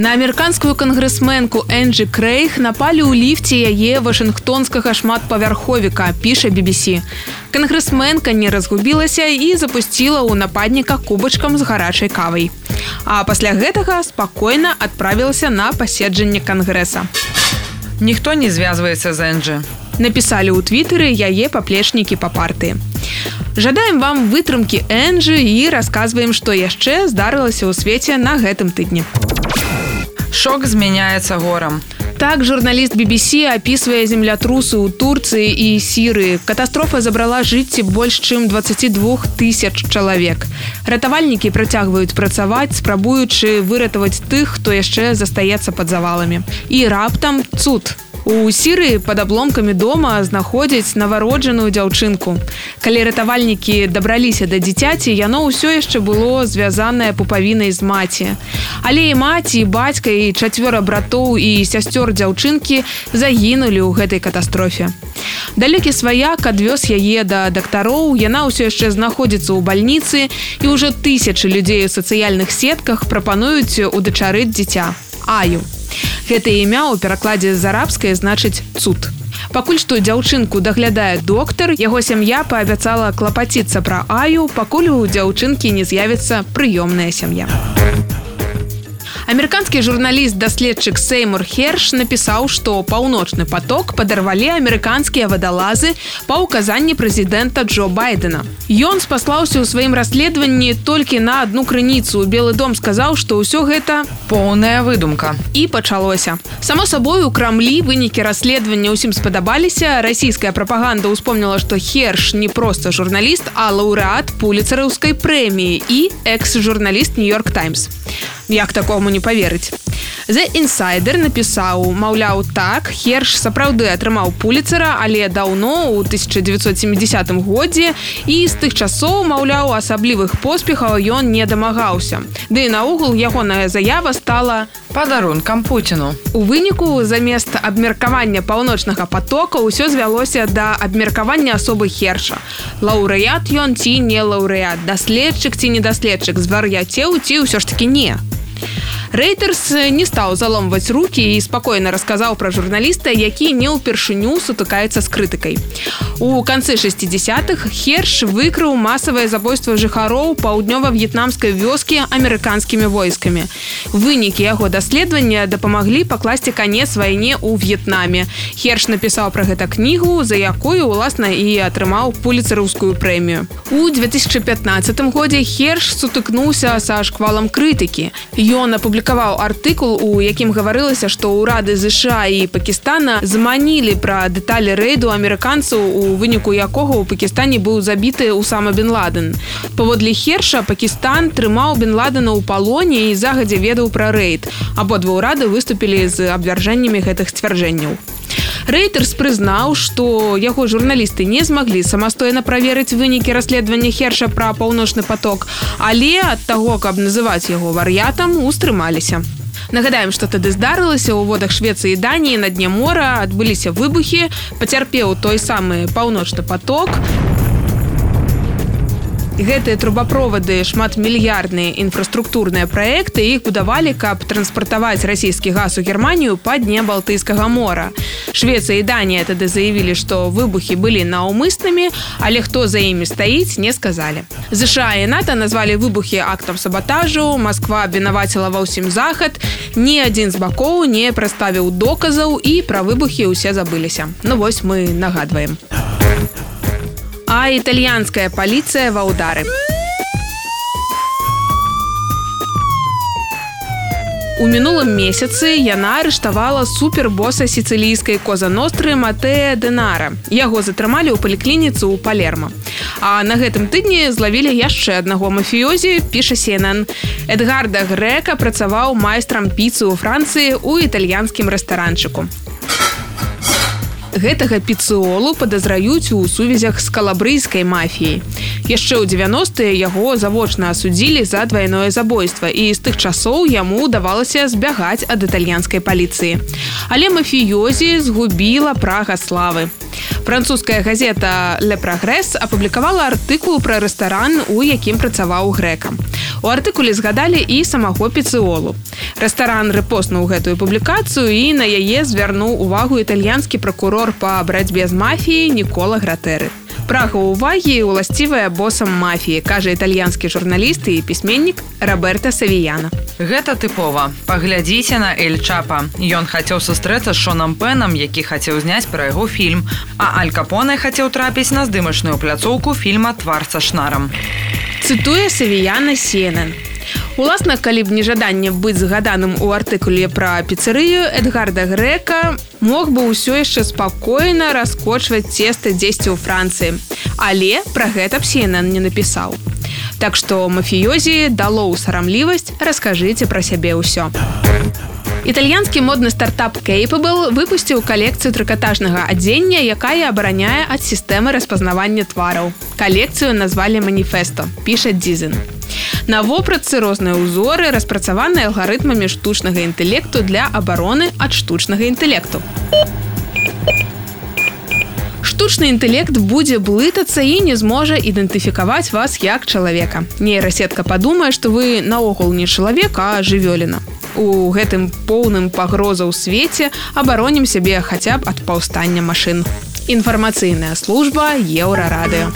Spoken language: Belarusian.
На амерыканскую кангрэсменку Энджи Крэйх напалі ў ліфце яе вашынгтонскага шматпавярховіка, піша BBC. Кангрэсменка не разгубілася і запусціла ў нападніка кубачкам з гарачай кавай. А пасля гэтага спакойна адправілася на паседжанне кангрэса. Ніхто не звязваецца з Энджи. Напісалі ў твітары яе паплечнікі па партыі. Жадаем вам вытрымкі Энджы і расказваем, што яшчэ здарылася ў свеце на гэтым тыдні. Шок змяняецца горам. Так журналіст BBC апісвае землятрусы ў Турцыі і сірыі. Катастрофа забрала жыцці больш чым 22 тысяч чалавек. Ратавальнікі працягваюць працаваць, спрабуючы выратаваць тых, хто яшчэ застаецца пад заваламі. І раптам цуд У сірыі пад абломкамі дома знаходзяць навароджаную дзяўчынку. Калі ратавальнікі дабраліся да дзіцяці, яно ўсё яшчэ было звязанае пупавінай з маці. Але і маці, і бацька і чацвёра братоў і сясцёр дзяўчынкі загінулі ў гэтай катастрофе. Далёкі сваяк адвёз яе да дактароў, яна ўсё яшчэ знаходзіцца ў бальніцы і ўжо тысячы людзей у сацыяльных сетках прапануюць удачарыць дзіця. Аю. Гэтае імя ў перакладзе з арабскай значыць цуд. Пакуль што дзяўчынку даглядае доктар, яго сям'я паабяцала клапаціцца пра аю, пакуль у дзяўчынкі не з'явіцца прыёмная сям'я. Амерыканскі журналіст даследчык Сеймур Херш напісаў, што паўночны поток падарвалі амерыканскія вадалазы па ўказанні прэзідэнта Джо байдена. Ён спаслаўся ў сваім расследаванні толькі на адну крыніцу. Белы дом сказаў, што ўсё гэта поўная выдумка і пачалося. Само сабой у крамлі вынікі расследавання ўсім спадабаліся. расійская прапаганда ўспомніла, што Херш не проста журналіст, а лаўрэат пуліцараўскай прэміі і экс-журналіст Нью-йорк Таймс як такому не поверыць The інсайдер напісаў маўляў так херш сапраўды атрымаў пуліцера але даўно у 1970 годзе і з тых часоў маўляў асаблівых поспехаў ён не дамагаўся. Ды наогул ягоная заява стала падарункам пуціну. У выніку замест абмеркавання паўночнага потока ўсё звялося да абмеркавання асобы херша. Лаўрэят ён ці не лаўрэат даследчык ці недаследчык звар'яцеў ці ўсё ж таки не Рэйтерс не стаў заломваць руки і спакойна расказаў пра журналіста, які не ўпершыню сутыкаецца з крытыкай. У канцы 60-х херш выкрыў масавае забойства жыхароў паўднёва-в'етнамскай вёскі амерыканскімі войскамі. Вынікі яго даследавання дапамаглі пакласці канец вайне ў В'етнаме. Херш напісаў пра гэта кнігу, за якую уласна і атрымаў пуліцараўскую прэмію. У 2015 годзе херш сутыкнуўся са шквалам крытыкі. Ён апублікаваў апублікаваў артыкул у якім гаварылася што ўрады ЗША і пакістана зманілі пра дэталі рэйду амерыканцаў у выніку якога ў пакістане быў забіты ў сама бен ладен. Паводле херша пакістан трымаў бен ладена ў палоне і загадзя ведаў пра рэйд. Абодва ўрады выступілі з абвяржэннямі гэтых сцвярджэнняў Рэйтерс прызнаў, што яго журналісты не змаглі самастойна праверыць вынікі расследавання херша пра паўночны поток, але ад таго, каб называць яго вар'ятам, устрымаліся. Нагадаем, што тады здарылася ў водах Швецыі і Даніі на дне мора адбыліся выбухі, пацярпеў той самы паўночны поток, гэтыя трубаправоды шматмільярдныя інфраструктурныя праекты іх будавалі каб транспартаваць расійскі газ у германію па дне балтыйскага мора. Швецыя і данія тады заявілі што выбухі былі наўмыснымі але хто за імі стаіць не сказалі. ЗША і нато назвалі выбухі актам сабатажу москва вінаваціла ва ўсім захад ні адзін з бакоў не праставіў доказаў і пра выбухі ўсе забыліся. Ну вось мы нагадваем. а а італьянская паліцыя ва ўдары. У мінулым месяцы яна арыштавала супербоса сіцылійскай козаностры Матэя Дэнара. Яго затрымалі ў паліклініцу ў палерма. А на гэтым тыдні злавілі яшчэ аднаго мафіёзі, піша Сенан. Эдгарда Грэка працаваў майстрам піцы ў Францыі ў італьянскім рэстаранчыку. Гэтага піцыолу падазраюць у сувязях з калабрыйскай мафіяй. Яшчэ ў 90-е яго завочна асудзілі за двайное забойства і з тых часоў яму давалася збягаць ад італьянскай паліцыі. Але мафіёзі згубіла прага славы. Французская газета «Ле Прагрэс» апублікавала артыкул пра рэстаран, у якім працаваў грэкам. У артыкуле згадалі і самого піцыолу. Рэстаран рэпоснуў гэтую публікацыю і на яе звярнуў увагу італьянскі пракурор па барацьбе з мафіяй Нікола Гратэры. Прага ўвагі уласцівая босам мафіі, кажа італьянскі журналіст і пісьменнік Раберта Савіяна. Гэта тыпова. Паглядзіце на Эль Чапа. Ён хацеў сустрэцца з Шонам Пэнам, які хацеў зняць пра яго фільм. А Аль Капоне хацеў трапіць на здымачную пляцоўку фільма твар са шнарам. Цытуе Савіяна Сенен. Уласна, калі б нежаданне быць згаданым у артыкуле пра піцэрыю Эдгарда Грэка мог бы ўсё яшчэ спакойна раскочваць цеста дзесьці ў Францыі. Але пра гэта псенан не напісаў. Так што мафіёзі дало ў сарамлівасць, раскажыце пра сябе ўсё. Італьянскі модны стартап Capable выпусціў калекцыю трыкатажнага адзення, якая абараняе ад сістэмы распазнавання твараў. Калекцыю назвалі маніфеста, піша Дзізен. На вопратцы розныя ўзоры распрацаваныя алгарытмамі штучнага інтэлекту для абароны ад штучнага інтэлекту. Штучны інтэлект будзе блытацца і не зможа ідэнтыфікаваць вас як чалавека. Нейрасетка падумае, што вы наогул не чалавек, а жывёліна у гэтым поўным пагроза ў свеце абаронім сябе хаця б ад паўстання машын. Інфармацыйная служба еўрарадыё.